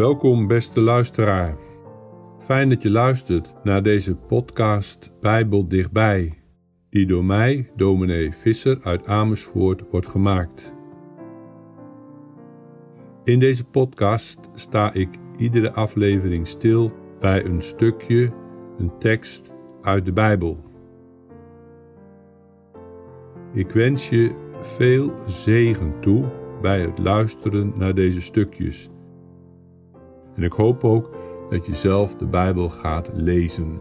Welkom, beste luisteraar. Fijn dat je luistert naar deze podcast Bijbel dichtbij, die door mij, dominee Visser uit Amersfoort, wordt gemaakt. In deze podcast sta ik iedere aflevering stil bij een stukje, een tekst uit de Bijbel. Ik wens je veel zegen toe bij het luisteren naar deze stukjes. En ik hoop ook dat je zelf de Bijbel gaat lezen.